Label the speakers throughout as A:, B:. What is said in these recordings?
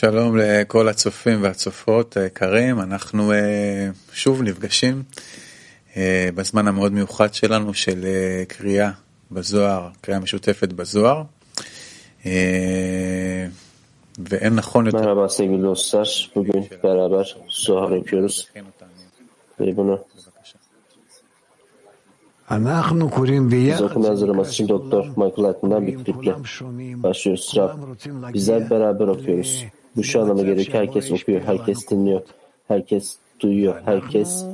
A: שלום לכל הצופים והצופות היקרים, אנחנו שוב נפגשים בזמן המאוד מיוחד שלנו של קריאה בזוהר, קריאה משותפת בזוהר. ואין נכון יותר...
B: Merhaba sevgili dostlar. Bugün beraber Zuhar yapıyoruz. Ve bunu biz okumaya hazırlaması için Doktor Michael Aydın'dan bir kliple başlıyoruz. Rab, bizler beraber okuyoruz. Bu şu anlama geliyor ki herkes okuyor, herkes dinliyor, herkes duyuyor, herkes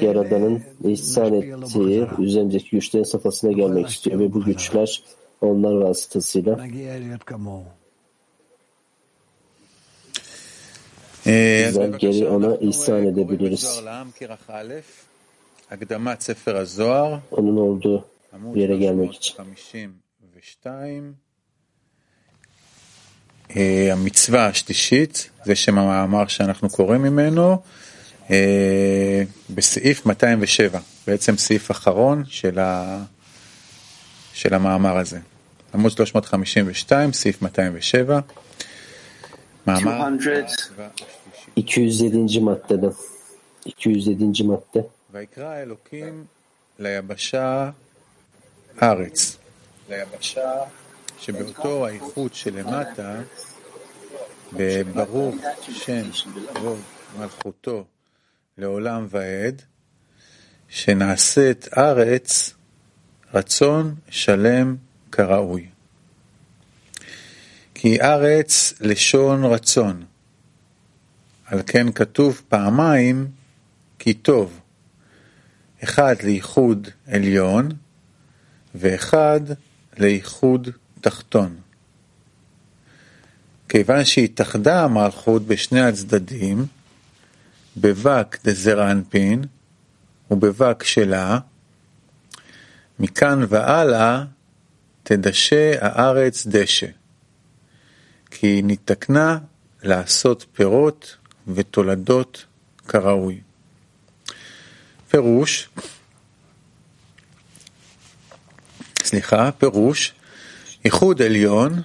B: Yaradan'ın ihsan ettiği üzerimizdeki güçlerin safhasına gelmek istiyor ve bu güçler onlar vasıtasıyla bizler geri ona ihsan edebiliriz. Onun olduğu yere gelmek için.
A: המצווה השלישית, זה שם המאמר שאנחנו קוראים ממנו, בסעיף 207, בעצם סעיף אחרון של, ה... של המאמר הזה. עמוד 352, סעיף 207. מאמר...
B: 207. maddeden. 207. madde.
A: ויקרא אלוקים ליבשה ארץ, ליבשה שבאותו האיחוד שלמטה, בברוך שם כבוד מלכותו לעולם ועד, שנעשית ארץ רצון שלם כראוי. כי ארץ לשון רצון, על כן כתוב פעמיים כי טוב, אחד לייחוד עליון ואחד לייחוד תחתון. כיוון שהתאחדה המלכות בשני הצדדים, בבק דזר אנפין ובבק שלה, מכאן והלאה תדשה הארץ דשא, כי נתקנה לעשות פירות ותולדות כראוי. פירוש, סליחה, פירוש, איחוד עליון,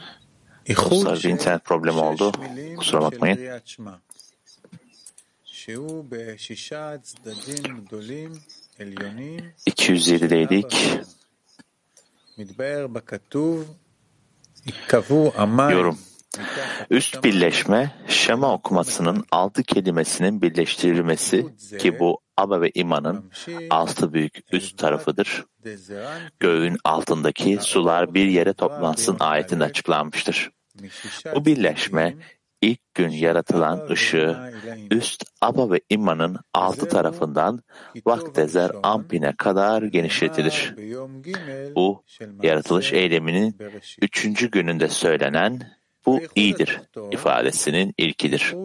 A: איחוד
C: Dostlar bir internet problemi oldu. Kusura bakmayın.
A: שהוא בשישה צדדים גדולים עליונים,
C: 207'deydik.
A: מתבאר בכתוב, ייקבעו המים
C: Yorum. Üst birleşme, Şema okumasının altı kelimesinin birleştirilmesi ki bu Aba ve İman'ın altı büyük üst tarafıdır. Göğün altındaki sular bir yere toplansın ayetinde açıklanmıştır. Bu birleşme ilk gün yaratılan ışığı üst Aba ve İman'ın altı tarafından Vaktezer Ampin'e kadar genişletilir. Bu yaratılış eyleminin üçüncü gününde söylenen bu iyidir ifadesinin ilkidir.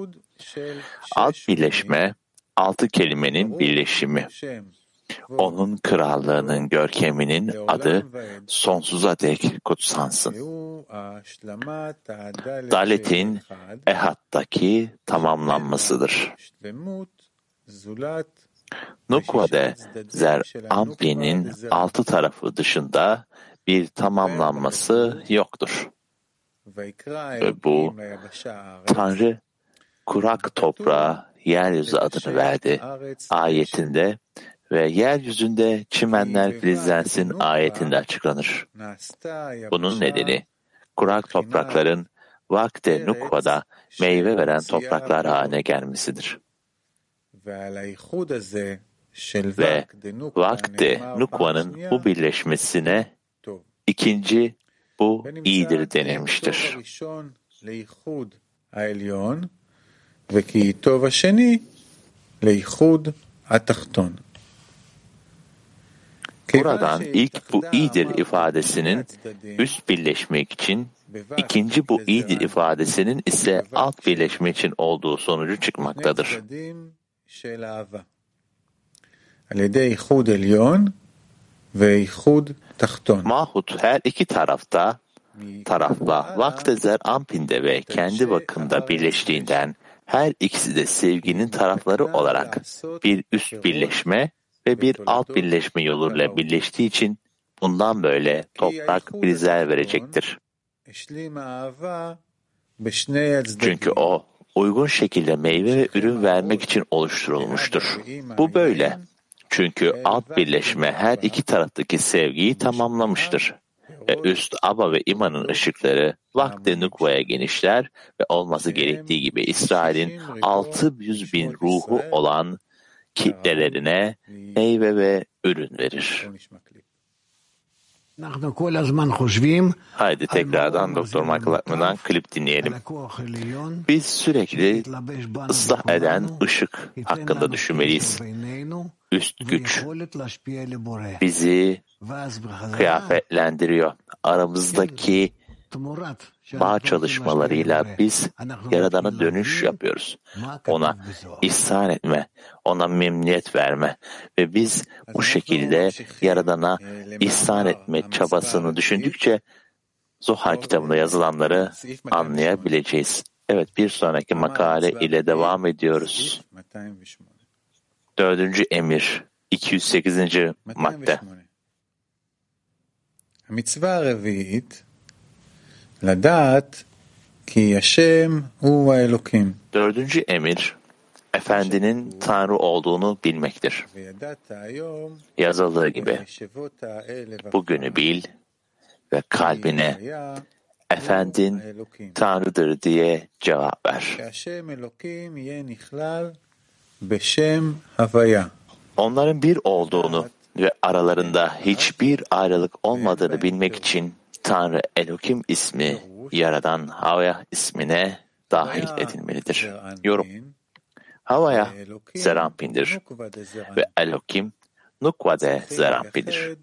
C: Alt birleşme, altı kelimenin birleşimi. Onun krallığının görkeminin adı sonsuza dek kutsansın. Dalet'in Ehad'daki tamamlanmasıdır. Nukva'de Zer Ampi'nin altı tarafı dışında bir tamamlanması yoktur. Ve bu Tanrı kurak toprağa yeryüzü adını verdi ayetinde ve yeryüzünde çimenler filizlensin ayetinde açıklanır. Bunun nedeni kurak toprakların vakte nukvada meyve veren topraklar haline gelmesidir. Ve vakte nukvanın bu birleşmesine ikinci bu iyidir denilmiştir.
A: וכי טוב השני לאיחוד התחתון.
C: Buradan ilk bu iyidir ifadesinin üst birleşmek için, ikinci bu iyidir ifadesinin ise alt birleşme için olduğu sonucu çıkmaktadır. Mahut her iki tarafta tarafla Vaktezer Ampin'de ve kendi bakımda birleştiğinden her ikisi de sevginin tarafları olarak bir üst birleşme ve bir alt birleşme yoluyla birleştiği için bundan böyle toprak bizler verecektir. Çünkü o uygun şekilde meyve ve ürün vermek için oluşturulmuştur. Bu böyle. Çünkü alt birleşme her iki taraftaki sevgiyi tamamlamıştır. Ve üst aba ve imanın ışıkları vakti nukvaya genişler ve olması gerektiği gibi İsrail'in 600 bin ruhu olan kitlelerine meyve ve ürün verir. Haydi tekrardan Doktor Michael Ackman'dan klip dinleyelim. Biz sürekli ıslah eden ışık hakkında düşünmeliyiz. Üst güç bizi kıyafetlendiriyor. Aramızdaki bağ çalışmalarıyla biz Yaradan'a dönüş yapıyoruz. Ona ihsan etme, ona memnuniyet verme ve biz bu şekilde Yaradan'a ihsan etme çabasını düşündükçe Zohar kitabında yazılanları anlayabileceğiz. Evet bir sonraki makale ile devam ediyoruz. Dördüncü emir 208. madde.
A: המצווה הרביעית לדעת ki Hashem hu Elokim.
C: Dördüncü emir, Efendinin Tanrı olduğunu bilmektir. Yazıldığı gibi, bugünü bil ve kalbine Efendin Tanrı'dır diye cevap ver. Onların bir olduğunu ve aralarında hiçbir ayrılık olmadığını bilmek için Tanrı Elokim ismi Yaradan Havaya ismine dahil edilmelidir. Yorum. Havaya Zerampin'dir ve Elokim Nukva'de Zerampin'dir.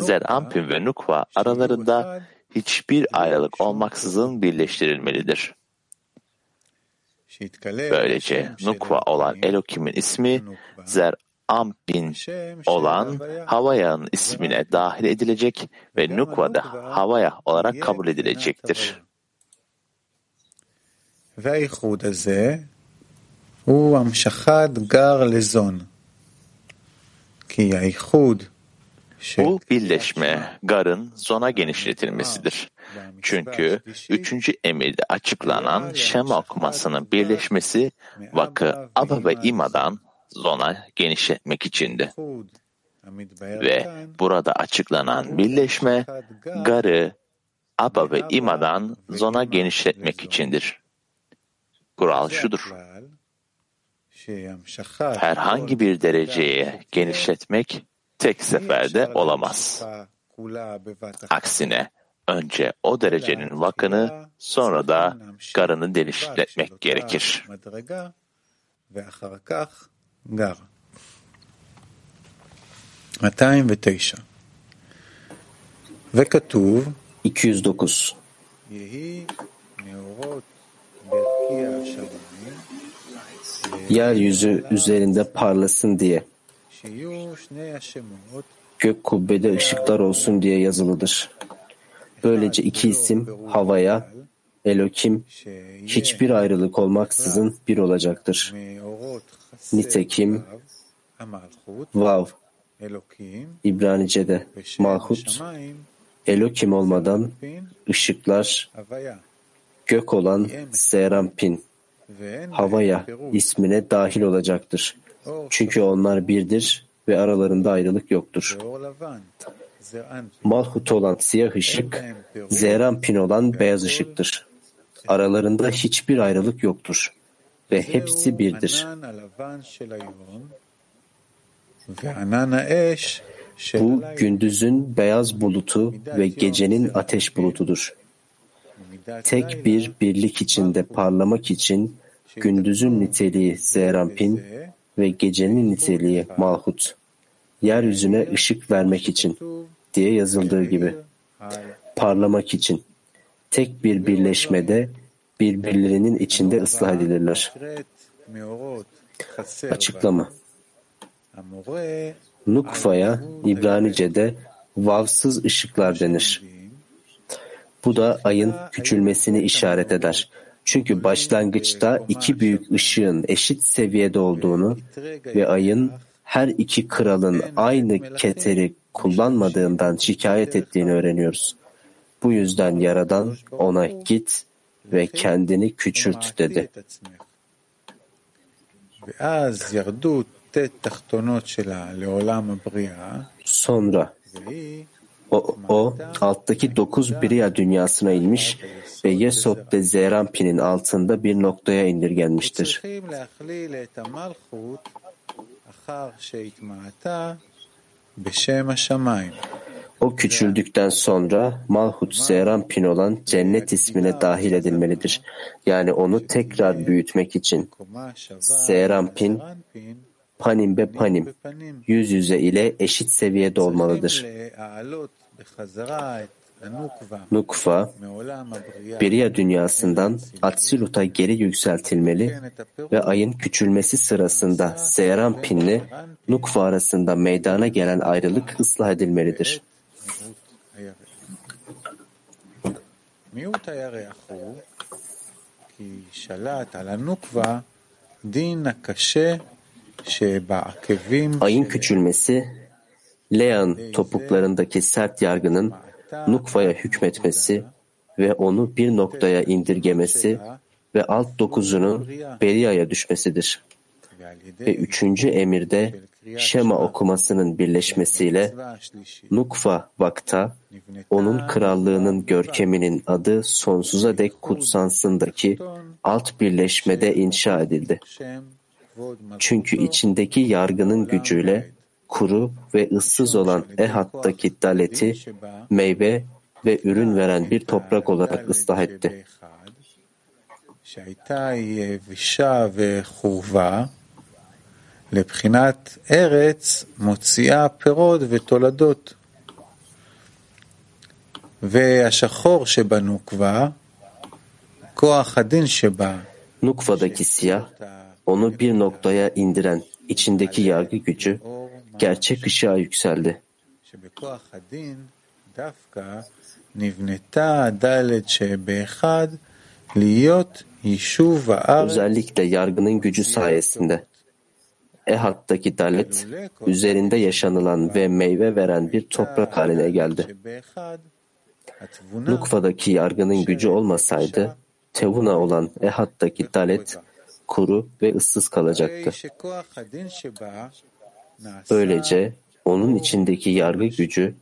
C: Zerampin ve Nukva aralarında hiçbir ayrılık olmaksızın birleştirilmelidir. Böylece Nukva olan Elokim'in ismi Zer Ampin olan Havaya'nın ismine dahil edilecek ve Nukva'da Havaya olarak kabul edilecektir.
A: והאיחוד הזה הוא המשכת גר לזון. כי האיחוד
C: bu birleşme garın zona genişletilmesidir. Çünkü üçüncü emirde açıklanan şema okumasının birleşmesi vakı aba ve imadan zona genişletmek içindi. Ve burada açıklanan birleşme garı aba ve imadan zona genişletmek içindir. Kural şudur. Herhangi bir dereceye genişletmek tek seferde olamaz. Aksine önce o derecenin vakını sonra da karını delişletmek gerekir.
A: gar. ve
B: 209 Yeryüzü üzerinde parlasın diye. Gök kubbede ışıklar olsun diye yazılıdır. Böylece iki isim havaya, Elokim, hiçbir ayrılık olmaksızın bir olacaktır. Nitekim, Vav, İbranice'de, Mahut, Elokim olmadan ışıklar, gök olan Serampin, Havaya ismine dahil olacaktır. Çünkü onlar birdir ve aralarında ayrılık yoktur. Malhut olan siyah ışık, Zerampin olan beyaz ışıktır. Aralarında hiçbir ayrılık yoktur ve hepsi birdir. Bu gündüzün beyaz bulutu ve gecenin ateş bulutudur. Tek bir birlik içinde parlamak için gündüzün niteliği Zerampin ve gecenin niteliği Malhut. Yeryüzüne ışık vermek için diye yazıldığı gibi. Parlamak için. Tek bir birleşmede birbirlerinin içinde ıslah edilirler. Açıklama Nukfa'ya İbranice'de vavsız ışıklar denir. Bu da ayın küçülmesini işaret eder. Çünkü başlangıçta iki büyük ışığın eşit seviyede olduğunu ve ayın her iki kralın aynı keteri kullanmadığından şikayet ettiğini öğreniyoruz. Bu yüzden Yaradan ona git ve kendini küçült dedi. Sonra o, o alttaki dokuz Biriya dünyasına inmiş ve Yesod de Zerampi'nin altında bir noktaya indirgenmiştir. O küçüldükten sonra Malhut Serampin olan cennet ismine dahil edilmelidir. Yani onu tekrar büyütmek için Serampin panim be panim yüz yüze ile eşit seviyede olmalıdır. Nukva, Biriya dünyasından Atsilut'a geri yükseltilmeli ve ayın küçülmesi sırasında Serampin'le Nukva arasında meydana gelen ayrılık ıslah edilmelidir. Ayın küçülmesi, Lean topuklarındaki sert yargının Nukva'ya hükmetmesi ve onu bir noktaya indirgemesi ve alt dokuzunun Beriya'ya düşmesidir. Ve üçüncü emirde Şema okumasının birleşmesiyle Nukva vakta onun krallığının görkeminin adı sonsuza dek kutsansındaki alt birleşmede inşa edildi. Çünkü içindeki yargının gücüyle kuru ve ıssız olan Ehat'taki daleti meyve ve ürün veren bir toprak olarak ıslah etti.
A: לבחינת ארץ מוציאה פירות ותולדות. והשחור שבנוקבה, כוח הדין שבה,
B: Nukva'daki siyah, onu bir noktaya indiren içindeki yargı gücü, gerçek ışığa yükseldi. Özellikle yargının gücü sayesinde Ehat'taki dalet üzerinde yaşanılan ve meyve veren bir toprak haline geldi. Nukva'daki yargının gücü olmasaydı Tevuna olan Ehat'taki dalet kuru ve ıssız kalacaktı. Böylece onun içindeki yargı gücü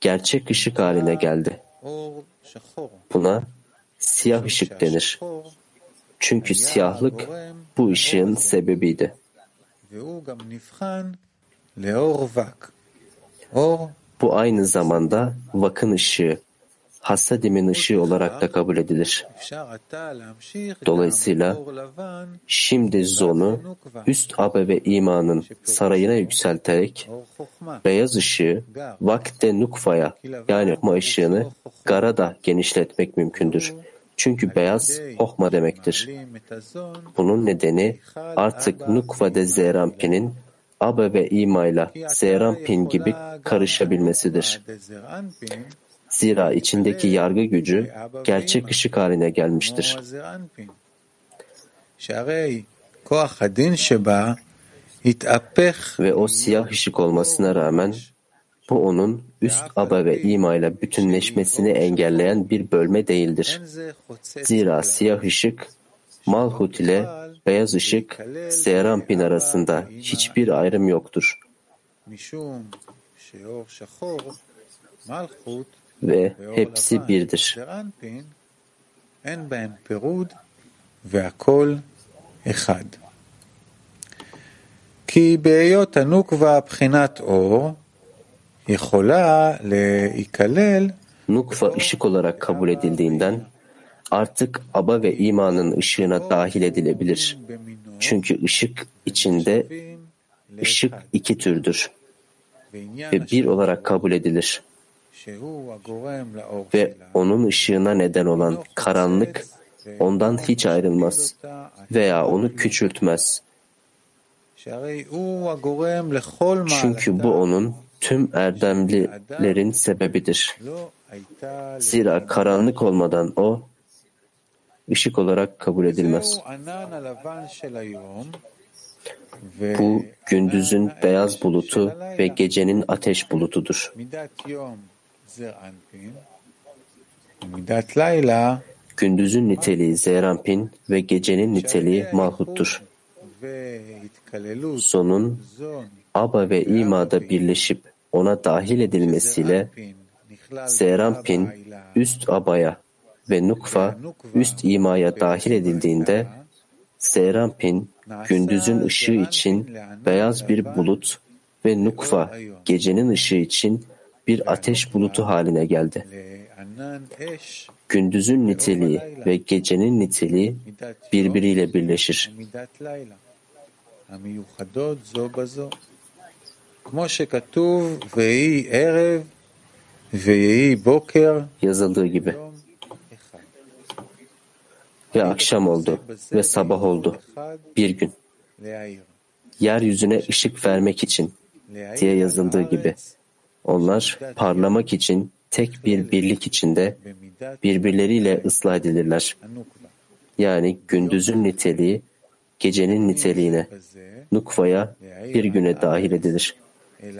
B: gerçek ışık haline geldi. Buna siyah ışık denir. Çünkü siyahlık bu ışığın sebebiydi. Bu aynı zamanda vakın ışığı, Hasadim'in ışığı olarak da kabul edilir. Dolayısıyla şimdi Zon'u üst abe ve imanın sarayına yükselterek beyaz ışığı vakte nukfaya yani hokma ışığını gara genişletmek mümkündür. Çünkü beyaz hokma demektir. Bunun nedeni artık nukva de zerampinin abe ve imayla zerampin gibi karışabilmesidir. Zira içindeki yargı gücü gerçek ışık haline gelmiştir. Ve o siyah ışık olmasına rağmen bu onun üst aba ve ima ile bütünleşmesini engelleyen bir bölme değildir. Zira siyah ışık, malhut ile beyaz ışık, serampin arasında hiçbir ayrım yoktur ve hepsi birdir.
A: כי בהיות הנוקבה בחינת אור, יכולה להיכלל
B: Nukva ışık olarak kabul edildiğinden artık aba ve imanın ışığına dahil edilebilir. Çünkü ışık içinde ışık iki türdür ve bir olarak kabul edilir ve onun ışığına neden olan karanlık ondan hiç ayrılmaz veya onu küçültmez. Çünkü bu onun tüm erdemlilerin sebebidir. Zira karanlık olmadan o ışık olarak kabul edilmez. Bu gündüzün beyaz bulutu ve gecenin ateş bulutudur. Gündüzün niteliği Zerampin ve gecenin niteliği Malhut'tur. Zonun Aba ve İma'da birleşip ona dahil edilmesiyle Zerampin üst Aba'ya ve Nukva üst İma'ya dahil edildiğinde Zerampin gündüzün ışığı için beyaz bir bulut ve Nukva gecenin ışığı için bir ateş bulutu haline geldi. Gündüzün niteliği ve gecenin niteliği birbiriyle birleşir. Yazıldığı gibi. Ve akşam oldu ve sabah oldu. Bir gün. Yeryüzüne ışık vermek için diye yazıldığı gibi. Onlar parlamak için tek bir birlik içinde birbirleriyle ıslah edilirler. Yani gündüzün niteliği gecenin niteliğine, nukvaya bir güne dahil edilir.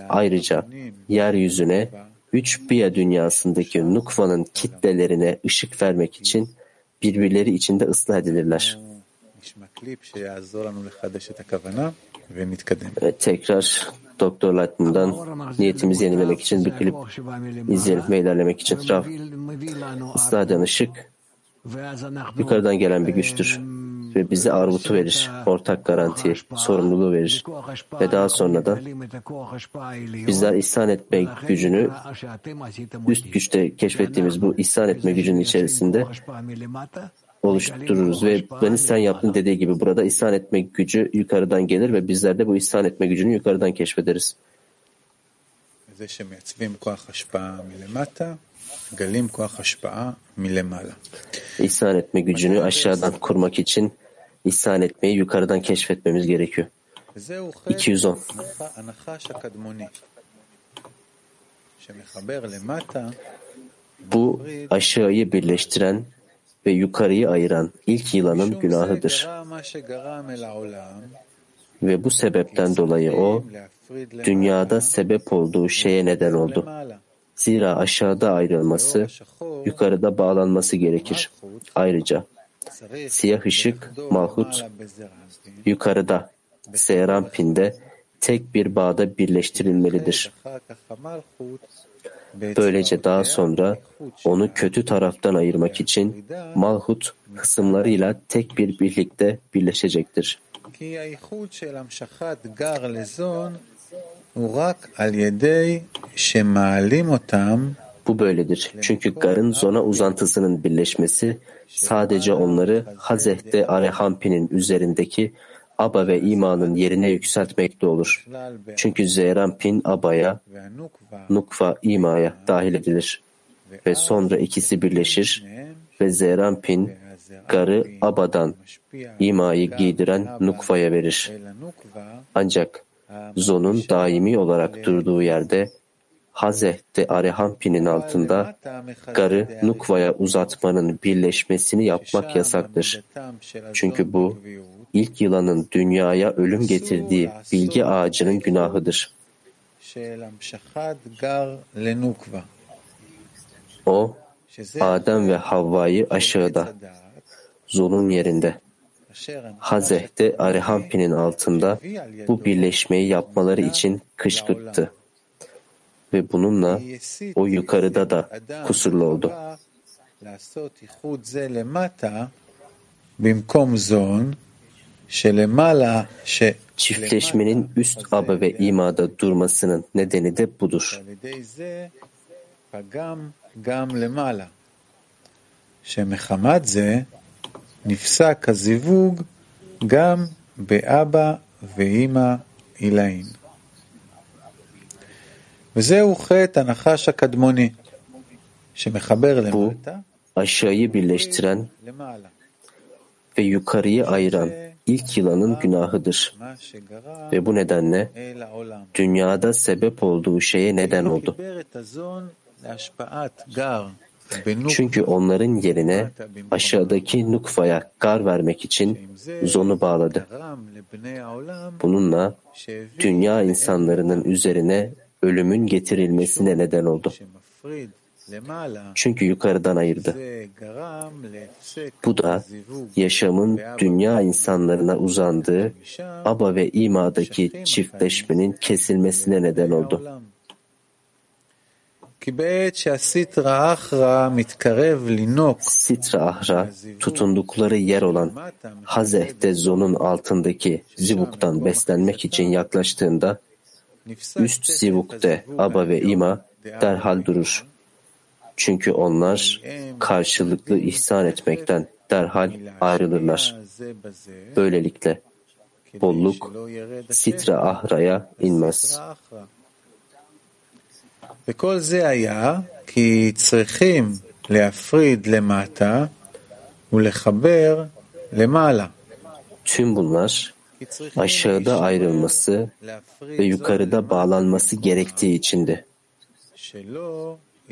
B: Ayrıca yeryüzüne üç biya dünyasındaki nukvanın kitlelerine ışık vermek için birbirleri içinde ıslah edilirler. Tekrar Doktor Lightman'dan niyetimizi yenilemek için bir klip izleyelim ve ilerlemek için. Rav, ıslah eden ışık yukarıdan gelen bir güçtür ve bize arvutu verir, ortak garantiyi, sorumluluğu verir. Ve daha sonra da bizler ihsan etme gücünü üst güçte keşfettiğimiz bu ihsan etme gücünün içerisinde oluştururuz. Ve beni sen yaptın dediği gibi burada ihsan etme gücü yukarıdan gelir ve bizler de bu ihsan etme gücünü yukarıdan keşfederiz. İhsan etme gücünü aşağıdan kurmak için ihsan etmeyi yukarıdan keşfetmemiz gerekiyor. 210 Bu aşağıyı birleştiren ve yukarıyı ayıran ilk yılanın günahıdır. Ve bu sebepten dolayı o, dünyada sebep olduğu şeye neden oldu. Zira aşağıda ayrılması, yukarıda bağlanması gerekir. Ayrıca siyah ışık, malhut, yukarıda, Seyrampin'de tek bir bağda birleştirilmelidir. Böylece daha sonra onu kötü taraftan ayırmak için Malhut kısımlarıyla tek bir birlikte birleşecektir. Bu böyledir. Çünkü garın zona uzantısının birleşmesi sadece onları Hazeh'te Arehampi'nin üzerindeki Aba ve imanın yerine yükseltmekte olur. Çünkü Zeyrampin Aba'ya, Nukva imaya dahil edilir. Ve sonra ikisi birleşir ve Zeyrampin garı Aba'dan imayı giydiren Nukva'ya verir. Ancak Zon'un daimi olarak durduğu yerde Hazeh de Arehampi'nin altında garı Nukva'ya uzatmanın birleşmesini yapmak yasaktır. Çünkü bu ilk yılanın dünyaya ölüm getirdiği bilgi ağacının günahıdır. O, Adem ve Havva'yı aşağıda, Zol'un yerinde, Hazeh'te Arehampi'nin altında bu birleşmeyi yapmaları için kışkırttı. Ve bununla o yukarıda da kusurlu oldu. Çiftleşmenin üst aba ve imada durmasının nedeni de budur.
A: שמחמת זה נפסק הזיווג גם באבא ואימא עילאין. וזהו חטא הנחש הקדמוני, שמחבר למטה
B: aşağıyı birleştiren ve yukarıyı ayıran ilk yılanın günahıdır. Ve bu nedenle dünyada sebep olduğu şeye neden oldu. Çünkü onların yerine aşağıdaki nukfaya gar vermek için zonu bağladı. Bununla dünya insanlarının üzerine ölümün getirilmesine neden oldu. Çünkü yukarıdan ayırdı. Bu da yaşamın dünya insanlarına uzandığı Aba ve İma'daki çiftleşmenin kesilmesine neden oldu. Sitra Ahra, tutundukları yer olan Hazeh'te Zon'un altındaki Zivuk'tan beslenmek için yaklaştığında, üst Zivuk'te Aba ve İma derhal durur. Çünkü onlar karşılıklı ihsan etmekten derhal ayrılırlar. Böylelikle bolluk Sitra Ahra'ya inmez.
A: וכל זה היה כי צריכים להפריד למטה ולחבר למעלה.
B: Tüm bunlar aşağıda ayrılması ve yukarıda bağlanması gerektiği içindi.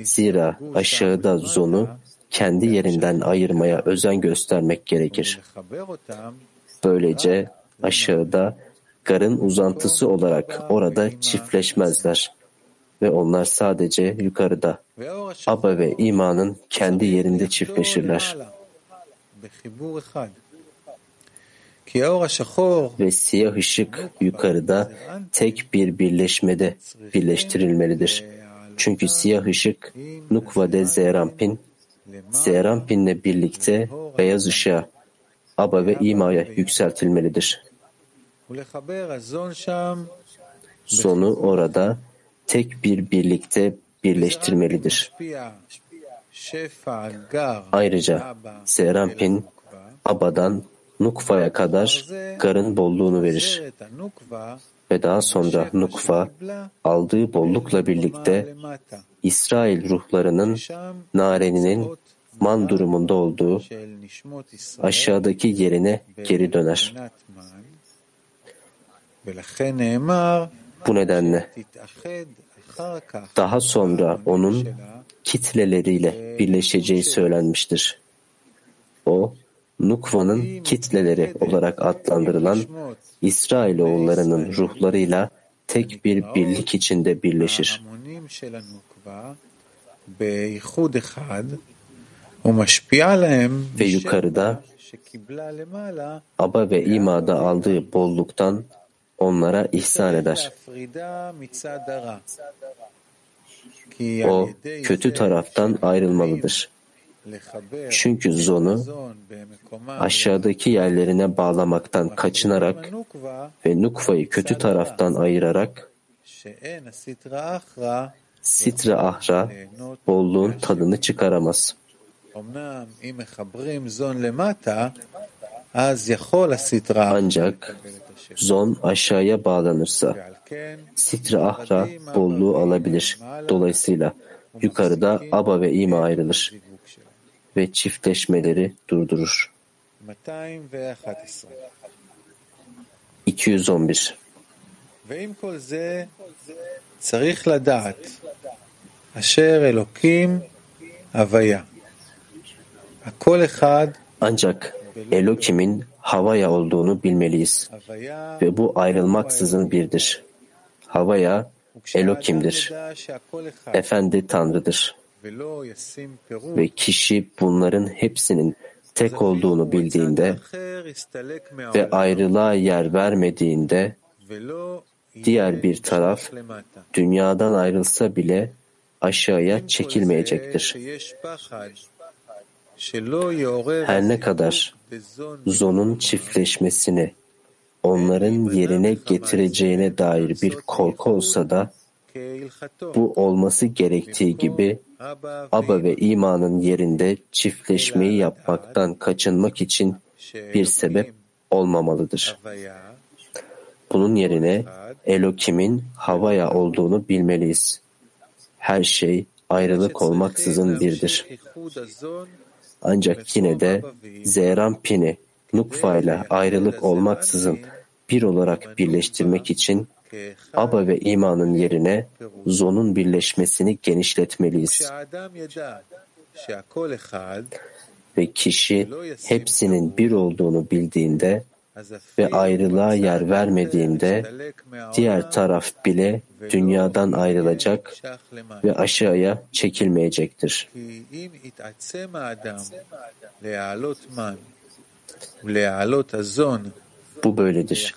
B: Zira aşağıda zonu kendi yerinden ayırmaya özen göstermek gerekir. Böylece aşağıda garın uzantısı olarak orada çiftleşmezler ve onlar sadece yukarıda Aba ve imanın kendi yerinde çiftleşirler. Ve siyah ışık yukarıda tek bir birleşmede birleştirilmelidir. Çünkü siyah ışık Nukva'de Zerampin, Zerampin'le birlikte beyaz ışığa, Aba ve imaya yükseltilmelidir. Sonu orada tek bir birlikte birleştirmelidir. Ayrıca Serampin, Aba'dan Nukva'ya kadar garın bolluğunu verir. Ve daha sonra Nukva, aldığı bollukla birlikte İsrail ruhlarının nareninin man durumunda olduğu aşağıdaki yerine geri döner. Bu nedenle daha sonra onun kitleleriyle birleşeceği söylenmiştir. O, Nukva'nın kitleleri olarak adlandırılan İsrailoğullarının ruhlarıyla tek bir birlik içinde birleşir. Ve yukarıda Aba ve İma'da aldığı bolluktan onlara ihsan eder. O kötü taraftan ayrılmalıdır. Çünkü zonu aşağıdaki yerlerine bağlamaktan kaçınarak ve Nukva'yı kötü taraftan ayırarak Sitra Ahra bolluğun tadını çıkaramaz. Ancak zon aşağıya bağlanırsa Sitra Ahra bolluğu alabilir. Dolayısıyla yukarıda Aba ve İma ayrılır ve çiftleşmeleri durdurur. 211
A: ועם כל זה צריך לדעת אשר אלוקים הוויה. הכל אחד
B: Ancak Elokim'in Havaya olduğunu bilmeliyiz. Ve bu ayrılmaksızın birdir. Havaya Elokim'dir. Efendi Tanrı'dır. Ve kişi bunların hepsinin tek olduğunu bildiğinde ve ayrılığa yer vermediğinde diğer bir taraf dünyadan ayrılsa bile aşağıya çekilmeyecektir. Her ne kadar zonun çiftleşmesini onların yerine getireceğine dair bir korku olsa da bu olması gerektiği gibi Aba ve imanın yerinde çiftleşmeyi yapmaktan kaçınmak için bir sebep olmamalıdır. Bunun yerine Elokim'in Havaya olduğunu bilmeliyiz. Her şey ayrılık olmaksızın birdir. Ancak yine de Zerampin'i Nukfa ile ayrılık olmaksızın bir olarak birleştirmek için Aba ve imanın yerine zonun birleşmesini genişletmeliyiz. Ve kişi hepsinin bir olduğunu bildiğinde ve ayrılığa yer vermediğinde diğer taraf bile dünyadan ayrılacak ve aşağıya çekilmeyecektir. Bu böyledir.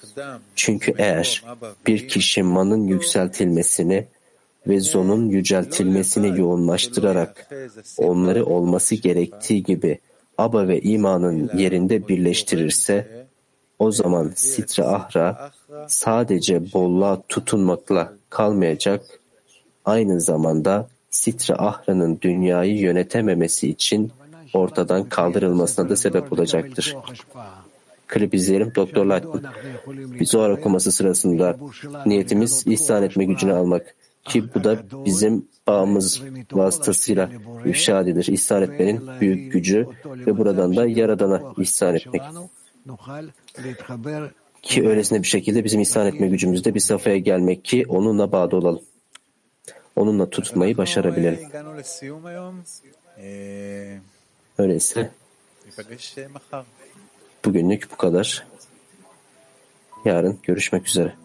B: Çünkü eğer bir kişi manın yükseltilmesini ve zonun yüceltilmesini yoğunlaştırarak onları olması gerektiği gibi aba ve imanın yerinde birleştirirse o zaman sitre ahra sadece bolluğa tutunmakla kalmayacak, aynı zamanda sitre ahranın dünyayı yönetememesi için ortadan kaldırılmasına da sebep olacaktır. Klip izleyelim. Doktor Lightman. Bir Zohar okuması sırasında niyetimiz ihsan etme gücünü almak ki bu da bizim bağımız vasıtasıyla ifşa edilir. İhsan etmenin büyük gücü ve buradan da Yaradan'a ihsan etmek. Ki öylesine bir şekilde bizim ihsan etme gücümüzde bir safhaya gelmek ki onunla bağda olalım. Onunla tutmayı başarabilelim. Öyleyse bugünlük bu kadar. Yarın görüşmek üzere.